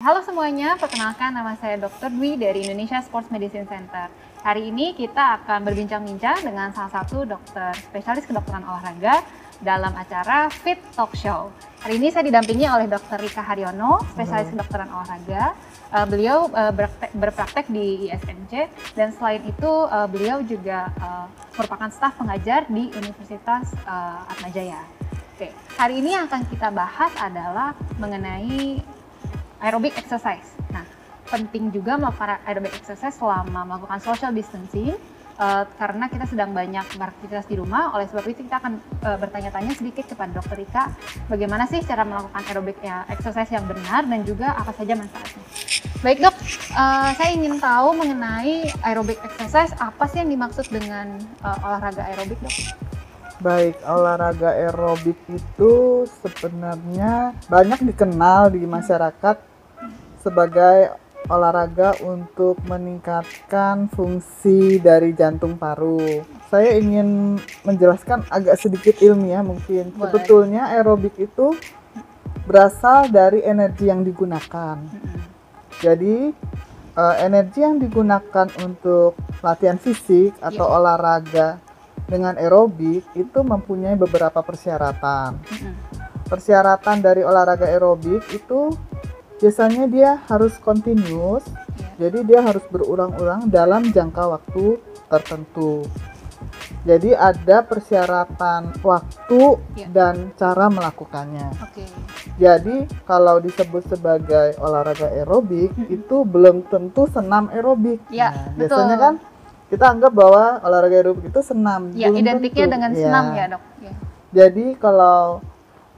Halo semuanya, perkenalkan nama saya Dr. Dwi dari Indonesia Sports Medicine Center. Hari ini kita akan berbincang-bincang dengan salah satu dokter spesialis kedokteran olahraga dalam acara Fit Talk Show. Hari ini saya didampingi oleh Dr. Rika Haryono, spesialis kedokteran olahraga. Uh, beliau uh, berpraktek, berpraktek di ISMC dan selain itu uh, beliau juga uh, merupakan staf pengajar di Universitas uh, Atmajaya. Oke, hari ini yang akan kita bahas adalah mengenai aerobic exercise. Nah, penting juga melakukan aerobic exercise selama melakukan social distancing uh, karena kita sedang banyak beraktivitas di rumah. Oleh sebab itu kita akan uh, bertanya-tanya sedikit kepada Dokter Rika bagaimana sih cara melakukan aerobic ya, exercise yang benar dan juga apa saja manfaatnya. Baik dok, uh, saya ingin tahu mengenai aerobic exercise apa sih yang dimaksud dengan uh, olahraga aerobik dok? Baik, olahraga aerobik itu sebenarnya banyak dikenal di masyarakat sebagai olahraga untuk meningkatkan fungsi dari jantung paru. Saya ingin menjelaskan agak sedikit ilmiah mungkin. Boleh. Sebetulnya aerobik itu berasal dari energi yang digunakan. Jadi eh, energi yang digunakan untuk latihan fisik atau Iya. olahraga dengan aerobik itu mempunyai beberapa persyaratan persyaratan dari olahraga aerobik itu biasanya dia harus continuous, Iya. jadi dia harus berulang-ulang dalam jangka waktu tertentu. Jadi ada persyaratan waktu Iya. dan cara melakukannya. Oke. Jadi kalau disebut sebagai olahraga aerobik Mm-mm. itu belum tentu senam aerobik. Iya, Nah, betul. biasanya kan kita anggap bahwa olahraga aerobik itu senam. Ya, Belum identiknya tentu. dengan senam ya dok. Ya. Jadi kalau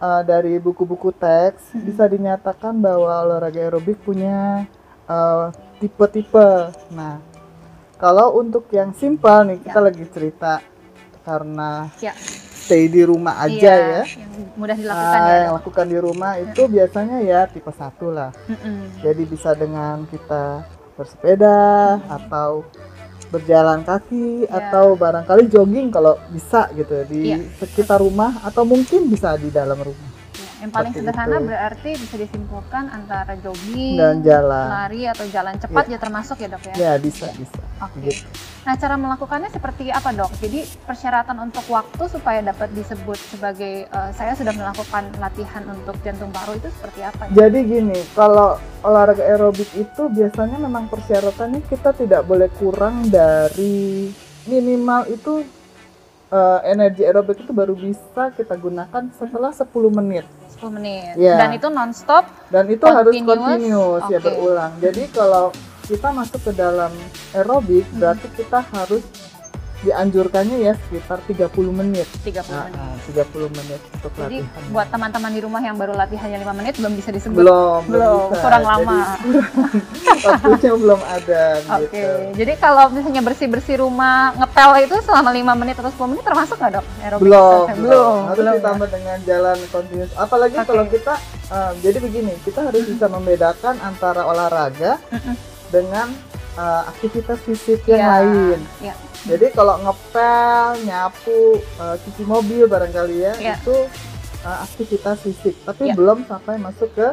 uh, dari buku-buku teks Mm-mm. bisa dinyatakan bahwa olahraga aerobik punya uh, tipe-tipe. Nah, kalau untuk yang simpel nih kita Ya. lagi cerita karena Ya. stay di rumah aja Iya, ya. Yang mudah dilakukan Ah, ya. yang lakukan di rumah itu biasanya ya tipe satu lah. Mm-mm. Jadi bisa dengan kita bersepeda atau berjalan kaki Ya. atau barangkali jogging kalau bisa gitu di Iya. sekitar rumah atau mungkin bisa di dalam rumah Ya, yang paling Seperti sederhana itu. berarti bisa disimpulkan antara jogging, dan jalan. lari atau jalan cepat ya termasuk ya dok ya. Ya bisa bisa. Oke. Gitu. Nah cara melakukannya seperti apa dok? Jadi persyaratan untuk waktu supaya dapat disebut sebagai eh, saya sudah melakukan latihan untuk jantung paru itu seperti apa? ya? Jadi gini, kalau olahraga aerobik itu biasanya memang persyaratannya kita tidak boleh kurang dari minimal itu eh, energi aerobik itu baru bisa kita gunakan setelah 10 menit 10 menit. Iya. Dan itu non-stop. dan itu harus Continuous? continuous ya berulang. Jadi kalau kita masuk ke dalam aerobik Hmm. berarti kita harus dianjurkannya ya sekitar 30 menit. 30 Nah, menit. nah, 30 menit untuk Jadi latihan. buat teman-teman di rumah yang baru latihannya 5 menit belum bisa disebut. belum Belum, bisa. kurang Jadi, lama. waktunya belum ada Oke, gitu. jadi kalau misalnya bersih-bersih rumah ngepel itu selama 5 menit atau 10 menit termasuk nggak dok? Aerobic belum, exercise? belum, harus belum. ya? ditambah dengan jalan continuous. Apalagi Oke. kalau kita, eh, jadi begini, kita harus bisa membedakan antara olahraga dengan eh, aktivitas fisik yang Iya, lain. iya. Jadi kalau ngepel, nyapu, eh, cuci mobil barangkali ya, Iya. itu eh, aktivitas fisik, tapi Iya. belum sampai masuk ke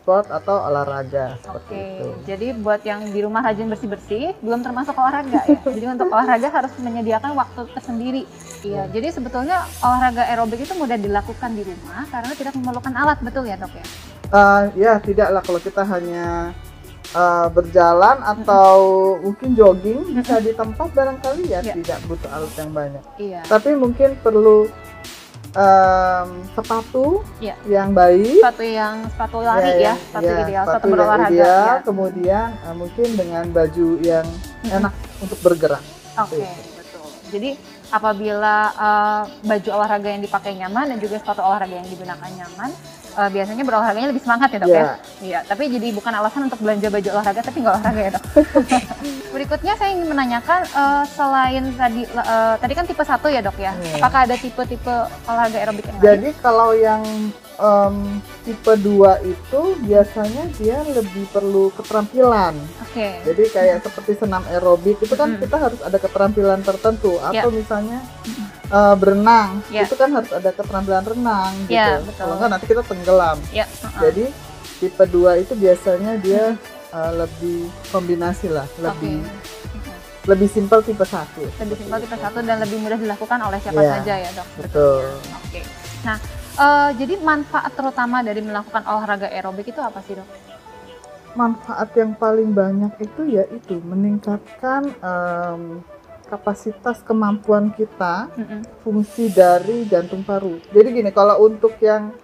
sport atau olahraga seperti Oke, itu. jadi buat yang di rumah rajin bersih-bersih belum termasuk olahraga ya. jadi untuk olahraga harus menyediakan waktu tersendiri. Iya, jadi sebetulnya olahraga aerobik itu mudah dilakukan di rumah karena tidak memerlukan alat, betul ya dok ya? Eh, ya tidaklah kalau kita hanya eh, berjalan atau mungkin jogging bisa di tempat barangkali ya Iya. tidak butuh alat yang banyak. Iya. Tapi mungkin perlu em, sepatu Iya. yang baik, Sepatu yang sepatu lari ya, yang- sepatu ya, ideal, sepatu sepatu yang berolahraga. ideal, ya. kemudian eh, mungkin dengan baju yang Mm-mm. enak untuk bergerak. Oke, betul. Jadi apabila uh, baju olahraga yang dipakai nyaman dan juga sepatu olahraga yang digunakan nyaman, uh, biasanya berolahraganya lebih semangat ya dok ya? Ya. Iya, tapi jadi bukan alasan untuk belanja baju olahraga tapi nggak olahraga ya dok. Berikutnya saya ingin menanyakan uh, selain tadi uh, tadi kan tipe satu ya dok ya, Iya. apakah ada tipe-tipe olahraga aerobik yang lain? Jadi kalau yang em, tipe 2 itu biasanya dia lebih perlu keterampilan. Oke. Jadi kayak seperti senam aerobik itu kan Mm. kita harus ada keterampilan tertentu atau misalnya eh, berenang Ya. itu kan harus ada keterampilan renang gitu. Ya, betul. Kalau enggak nanti kita tenggelam. Ya. uh-uh. Jadi tipe 2 itu biasanya dia uh, lebih kombinasi lah, lebih Oke. lebih simpel tipe 1. Lebih simpel tipe satu dan lebih mudah dilakukan oleh siapa Iya, saja ya dok. betul. Oke. Nah, eh, jadi manfaat terutama dari melakukan olahraga aerobik itu apa sih dok? Manfaat yang paling banyak itu ya itu meningkatkan em, kapasitas kemampuan kita Mm-mm. fungsi dari jantung paru. Jadi gini, kalau untuk yang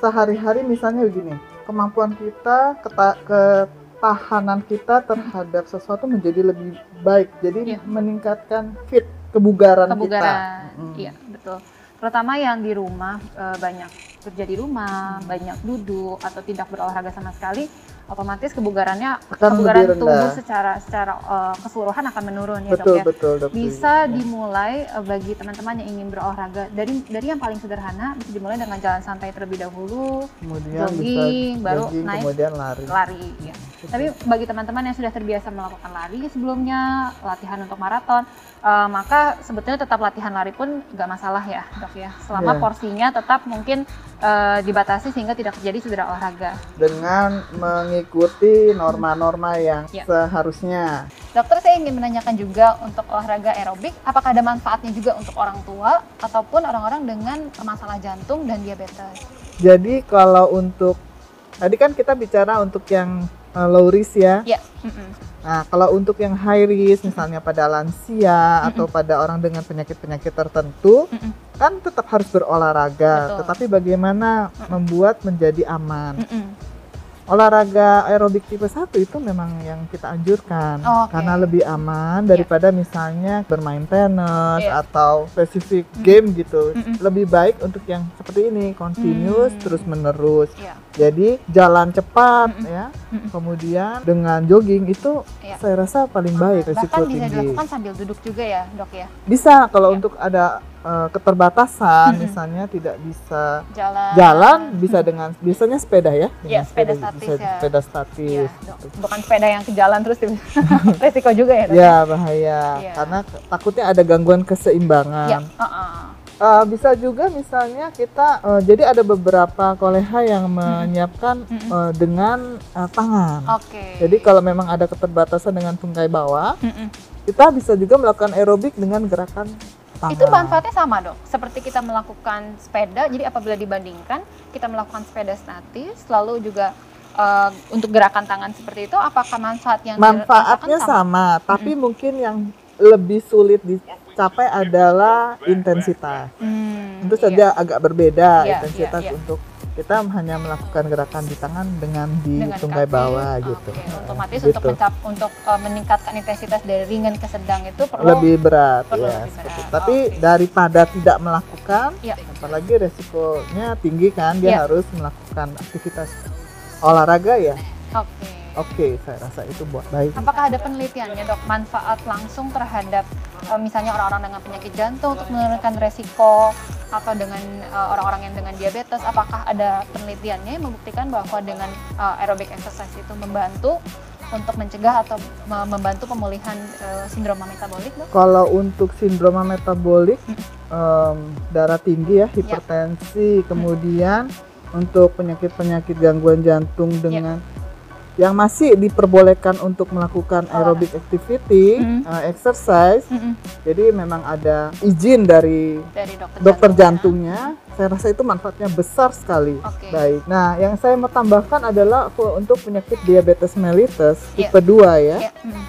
sehari-hari misalnya begini, kemampuan kita, keta- ketahanan kita terhadap sesuatu menjadi lebih baik. Jadi Iya. meningkatkan fit kebugaran, kita. Kebugaran, Mm. iya betul. Terutama yang di rumah eh, banyak kerja di rumah, banyak duduk atau tidak berolahraga sama sekali, otomatis kebugarannya Akan kebugaran tubuh secara secara eh, keseluruhan akan menurun ya Betul, dok ya. betul, dok. bisa dimulai eh, bagi teman-teman yang ingin berolahraga dari dari yang paling sederhana bisa dimulai dengan jalan santai terlebih dahulu Kemudian jogging, bisa baru jogging, naik kemudian lari. lari ya. tapi bagi teman-teman yang sudah terbiasa melakukan lari sebelumnya latihan untuk maraton eh, maka sebetulnya tetap latihan lari pun nggak masalah ya dok ya selama Iya. porsinya tetap mungkin eh, dibatasi sehingga tidak terjadi cedera olahraga dengan mengikuti norma-norma yang Ya. seharusnya. dokter saya ingin menanyakan juga untuk olahraga aerobik apakah ada manfaatnya juga untuk orang tua ataupun orang-orang dengan masalah jantung dan diabetes Jadi kalau untuk tadi kan kita bicara untuk yang uh, low risk ya. Ya. Nah, kalau untuk yang high risk misalnya pada lansia atau pada orang dengan penyakit-penyakit tertentu Mm-mm. kan tetap harus berolahraga, Betul. tetapi bagaimana membuat menjadi aman. Mm-mm. Olahraga aerobik tipe 1 itu memang yang kita anjurkan Oke. karena lebih aman daripada misalnya bermain tenis Iya. atau spesifik Mm. game gitu. Mm-mm. Lebih baik untuk yang seperti ini, continuous Mm. terus menerus. Ya, Jadi jalan cepat Mm-mm. ya. Mm-mm. Kemudian dengan jogging itu Iya. saya rasa paling baik risiko bahkan bisa tinggi. dilakukan sambil duduk juga ya dok ya Bisa kalau Iya. untuk ada eh, keterbatasan Mm-mm. misalnya tidak bisa jalan jalan bisa dengan biasanya sepeda ya. Iya, Dengan sepeda statis ya. Sepeda statis. gitu. bukan sepeda yang ke jalan terus resiko juga ya Ya bahaya Iya. karena takutnya ada gangguan keseimbangan. ya uh-uh. Eh, bisa juga misalnya kita eh, jadi ada beberapa koleha yang menyiapkan Mm-mm. eh, dengan eh, tangan. oke Jadi kalau memang ada keterbatasan dengan tungkai bawah, Mm-mm. kita bisa juga melakukan aerobik dengan gerakan tangan. itu manfaatnya sama dok seperti kita melakukan sepeda jadi apabila dibandingkan kita melakukan sepeda statis lalu juga eh, untuk gerakan tangan seperti itu apakah manfaat yang Manfaatnya dirasakan sama, tapi mungkin yang lebih sulit dicapai adalah intensitas. Hmm, Tentu iya. saja agak berbeda Iya, intensitas iya, iya. untuk kita hanya melakukan gerakan di tangan dengan di dengan tungkai kaki, bawah oke. gitu. Otomatis Gitu. untuk mencap untuk uh, meningkatkan intensitas dari ringan ke sedang itu perlu lebih berat perlu ya lebih berat. Tapi Oke. daripada tidak melakukan, Iya. apalagi resikonya tinggi kan dia Iya. harus melakukan aktivitas olahraga ya. Oke. Oke, saya rasa itu buat baik. Apakah ada penelitiannya dok manfaat langsung terhadap uh, misalnya orang-orang dengan penyakit jantung untuk menurunkan resiko atau dengan uh, orang-orang yang dengan diabetes? Apakah ada penelitiannya yang membuktikan bahwa dengan uh, aerobic exercise itu membantu untuk mencegah atau me- membantu pemulihan uh, sindroma metabolik dok? Kalau untuk sindroma metabolik, Hmm. em, darah tinggi ya, hipertensi, kemudian untuk penyakit-penyakit gangguan jantung Ya. dengan yang masih diperbolehkan untuk melakukan aerobic activity, Hmm. eh, exercise, Mm-mm. jadi memang ada izin dari Dari dokter, dokter jantungnya. jantungnya. Saya rasa itu manfaatnya besar sekali. Oke. Baik. Nah, yang saya mau tambahkan adalah untuk penyakit diabetes mellitus Ya. tipe 2 ya. Ya, mm.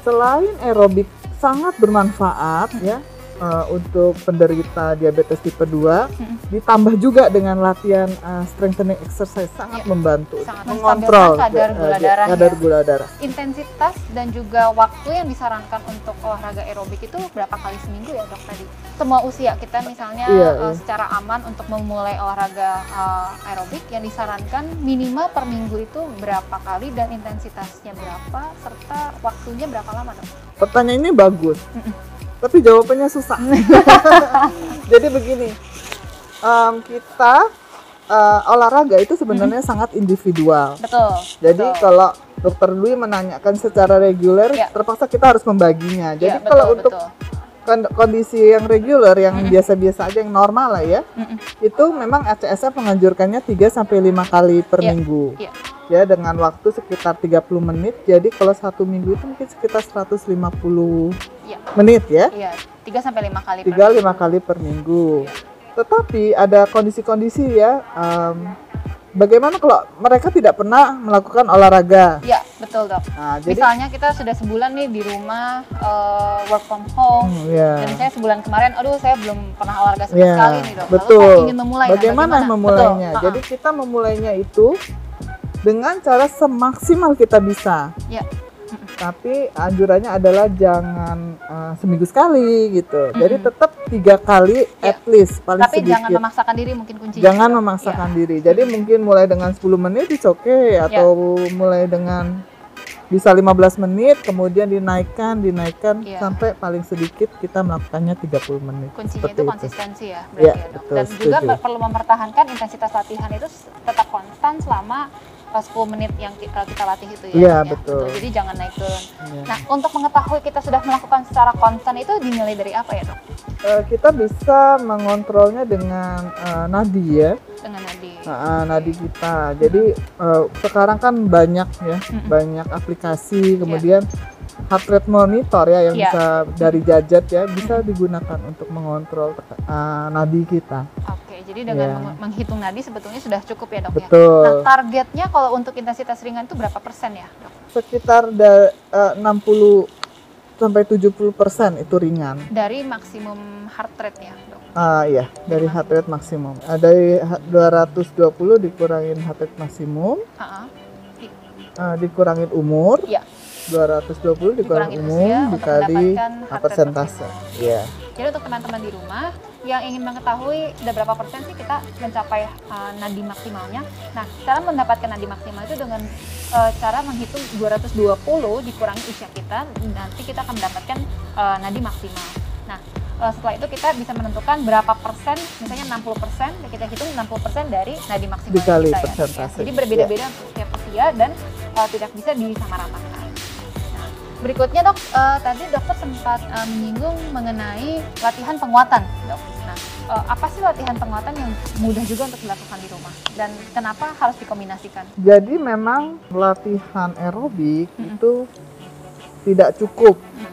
Selain aerobik sangat bermanfaat ya eh, untuk penderita diabetes tipe 2, Mm-mm. ditambah juga dengan latihan eh, strengthening exercise sangat Ya. membantu Sangat mengontrol kadar eh, gula darah kadar ya. gula darah. intensitas dan juga waktu yang disarankan untuk olahraga aerobik itu berapa kali seminggu ya dok tadi? Semua usia kita misalnya Iya, eh, iya. secara aman untuk memulai olahraga eh, aerobik yang disarankan minimal per minggu itu berapa kali dan intensitasnya berapa serta waktunya berapa lama dok? Pertanyaannya bagus, Mm-mm. Tapi jawabannya susah. Jadi begini, em, kita eh, olahraga itu sebenarnya sangat individual. Betul. Jadi betul. kalau Dokter Dwi menanyakan secara reguler, Ya. terpaksa kita harus membaginya. Jadi Iya, betul, kalau untuk betul. kon- kondisi yang reguler yang Mm-mm. biasa-biasa aja yang normal lah ya Mm-mm. itu memang ACSF menganjurkannya 3 sampai 5 kali per Iya, minggu iya. ya dengan waktu sekitar 30 menit jadi kalau satu minggu itu mungkin sekitar 150 Iya. menit ya Iya, 3 sampai 5 kali per tiga minggu. lima kali per minggu. Iya. Tetapi ada kondisi-kondisi ya. em, bagaimana kalau mereka tidak pernah melakukan olahraga? Iya, betul dok. Nah, jadi Misalnya kita sudah sebulan nih di rumah eh, work from home. Hmm, ya. Dan saya sebulan kemarin, aduh saya belum pernah olahraga sama Ya, sekali nih dok. Lalu betul. saya ingin memulai. Nah, Bagaimana memulainya? Betul. Jadi kita memulainya itu dengan cara semaksimal kita bisa. Iya. Tapi anjurannya adalah jangan eh, seminggu sekali gitu. Jadi Mm-mm. tetap tiga kali Iya. at least paling Tapi sedikit. jangan memaksakan diri mungkin kuncinya. Jangan memaksakan diri. Jadi mungkin mulai dengan 10 menit it's okay Ya. atau mulai dengan bisa 15 menit kemudian dinaikkan dinaikkan Iya. sampai paling sedikit kita melakukannya 30 menit. Kuncinya itu itu. konsistensi ya, Iya, berarti ya, dok. betul, Dan juga setuju. perlu mempertahankan intensitas latihan itu tetap konstan selama 10 menit yang kita, kita latih itu ya. Iya, ya. betul. Jadi jangan naik turun. Iya. Nah, untuk mengetahui kita sudah melakukan secara konstan itu dinilai dari apa ya, dok? Eh, kita bisa mengontrolnya dengan eh, nadi ya, Dengan nadi. Nah, nadi kita. Jadi eh, sekarang kan banyak ya, Mm-mm. banyak aplikasi, kemudian heart rate monitor ya yang Iya. bisa dari gadget ya bisa digunakan untuk mengontrol eh, nadi kita. Oke, jadi dengan Iya. meng- menghitung nadi sebetulnya sudah cukup ya, dok ya. Nah, Betul. targetnya kalau untuk intensitas ringan itu berapa persen ya, dok? Sekitar da, eh, 60 sampai 70 persen itu ringan. Dari maksimum heart rate-nya, dok. Ah iya, dari heart rate maksimum. Ah, dari ha- 220 dikurangin heart rate maksimum, Ha-ha. ah, dikurangin umur. Iya. 220 dikurangin Dikurangin umur usia untuk dikali persentase. Iya. Jadi untuk teman-teman di rumah yang ingin mengetahui udah berapa persen sih kita mencapai uh, nadi maksimalnya. Nah, cara mendapatkan nadi maksimal itu dengan uh, cara menghitung 220 dikurangi usia kita, nanti kita akan mendapatkan uh, nadi maksimal. Nah, uh, setelah itu kita bisa menentukan berapa persen, misalnya 60 persen, kita hitung 60 persen dari nadi maksimal Dikali kita ya. Jadi berbeda-beda untuk setiap usia dan uh, tidak bisa disamaratakan. Berikutnya dok, eh, tadi dokter sempat eh, menyinggung mengenai latihan penguatan dok. Nah, eh, apa sih latihan penguatan yang mudah juga untuk dilakukan di rumah dan kenapa harus dikombinasikan? Jadi memang latihan aerobik Mm-mm. itu tidak cukup. Mm,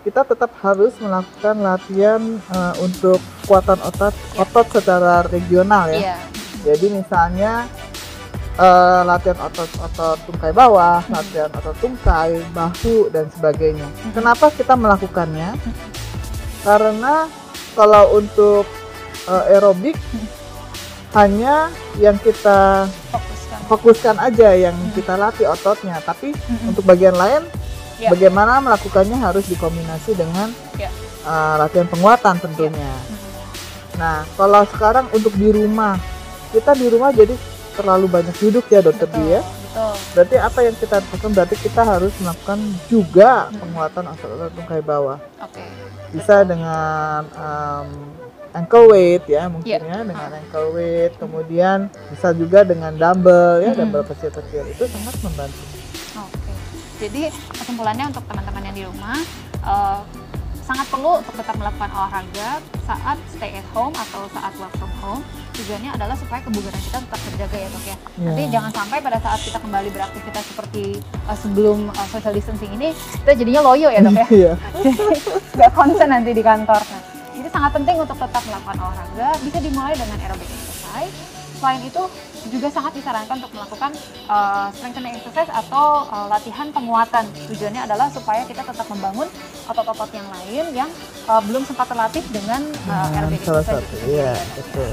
Kita tetap harus melakukan latihan eh, untuk kekuatan otot Ya. otot secara regional ya. Iya, Jadi misalnya eh, latihan otot-otot tungkai bawah, latihan otot tungkai, bahu dan sebagainya. Kenapa kita melakukannya? Karena kalau untuk eh, aerobik hanya yang kita fokuskan. fokuskan aja yang kita latih ototnya, tapi Mm-mm. untuk bagian lain Ya. bagaimana melakukannya harus dikombinasi dengan Ya. eh, latihan penguatan tentunya. Mm, Nah, kalau sekarang untuk di rumah, kita di rumah jadi terlalu banyak duduk ya dokter Betul, Di ya. betul. Berarti apa yang kita lakukan? Berarti kita harus melakukan juga Hmm. penguatan otot-otot tungkai bawah. Oke. Bisa dengan um, ankle weight ya mungkin Iya. ya dengan ankle weight. Kemudian bisa juga dengan dumbbell ya Mm-mm. dumbbell kecil-kecil itu sangat membantu. Oke. Jadi kesimpulannya untuk teman-teman yang di rumah eh, sangat perlu untuk tetap melakukan olahraga saat stay at home atau saat work from home. Tujuannya adalah supaya kebugaran kita tetap terjaga ya dok ya. Nanti Ya. jangan sampai pada saat kita kembali beraktivitas seperti eh, sebelum eh, social distancing ini kita jadinya loyo ya dok ya. Iya. Nggak konsen nanti di kantor. Nah, jadi sangat penting untuk tetap melakukan olahraga. Bisa dimulai dengan aerobic exercise. Selain itu juga sangat disarankan untuk melakukan uh, strengthening exercise atau uh, latihan penguatan. Tujuannya adalah supaya kita tetap membangun otot-otot yang lain yang uh, belum sempat terlatih dengan uh, Dengan aerobic salah exercise. satu. itu Iya, betul.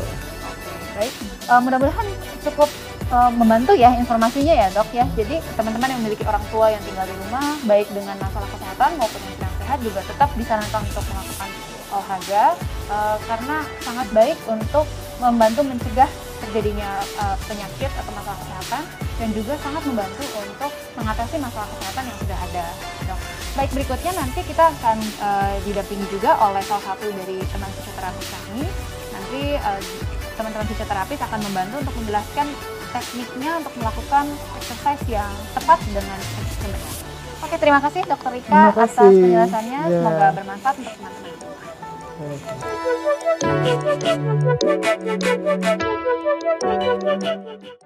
Baik. Uh, mudah-mudahan cukup uh, membantu ya informasinya ya dok ya. Jadi teman-teman yang memiliki orang tua yang tinggal di rumah, baik dengan masalah kesehatan maupun yang sedang sehat juga tetap disarankan untuk melakukan olahraga uh, karena sangat baik untuk membantu mencegah terjadinya uh, penyakit atau masalah kesehatan dan juga sangat membantu untuk mengatasi masalah kesehatan yang sudah ada dok. Baik berikutnya nanti kita akan uh, didampingi juga oleh salah satu dari teman fisioterapis kami. Nanti uh, teman-teman fisioterapis akan membantu untuk menjelaskan tekniknya untuk melakukan exercise yang tepat dengan sebenarnya. Oke, terima kasih Dokter Rika Terima atas kasih. penjelasannya. Ya. Semoga bermanfaat untuk teman-teman. Oke.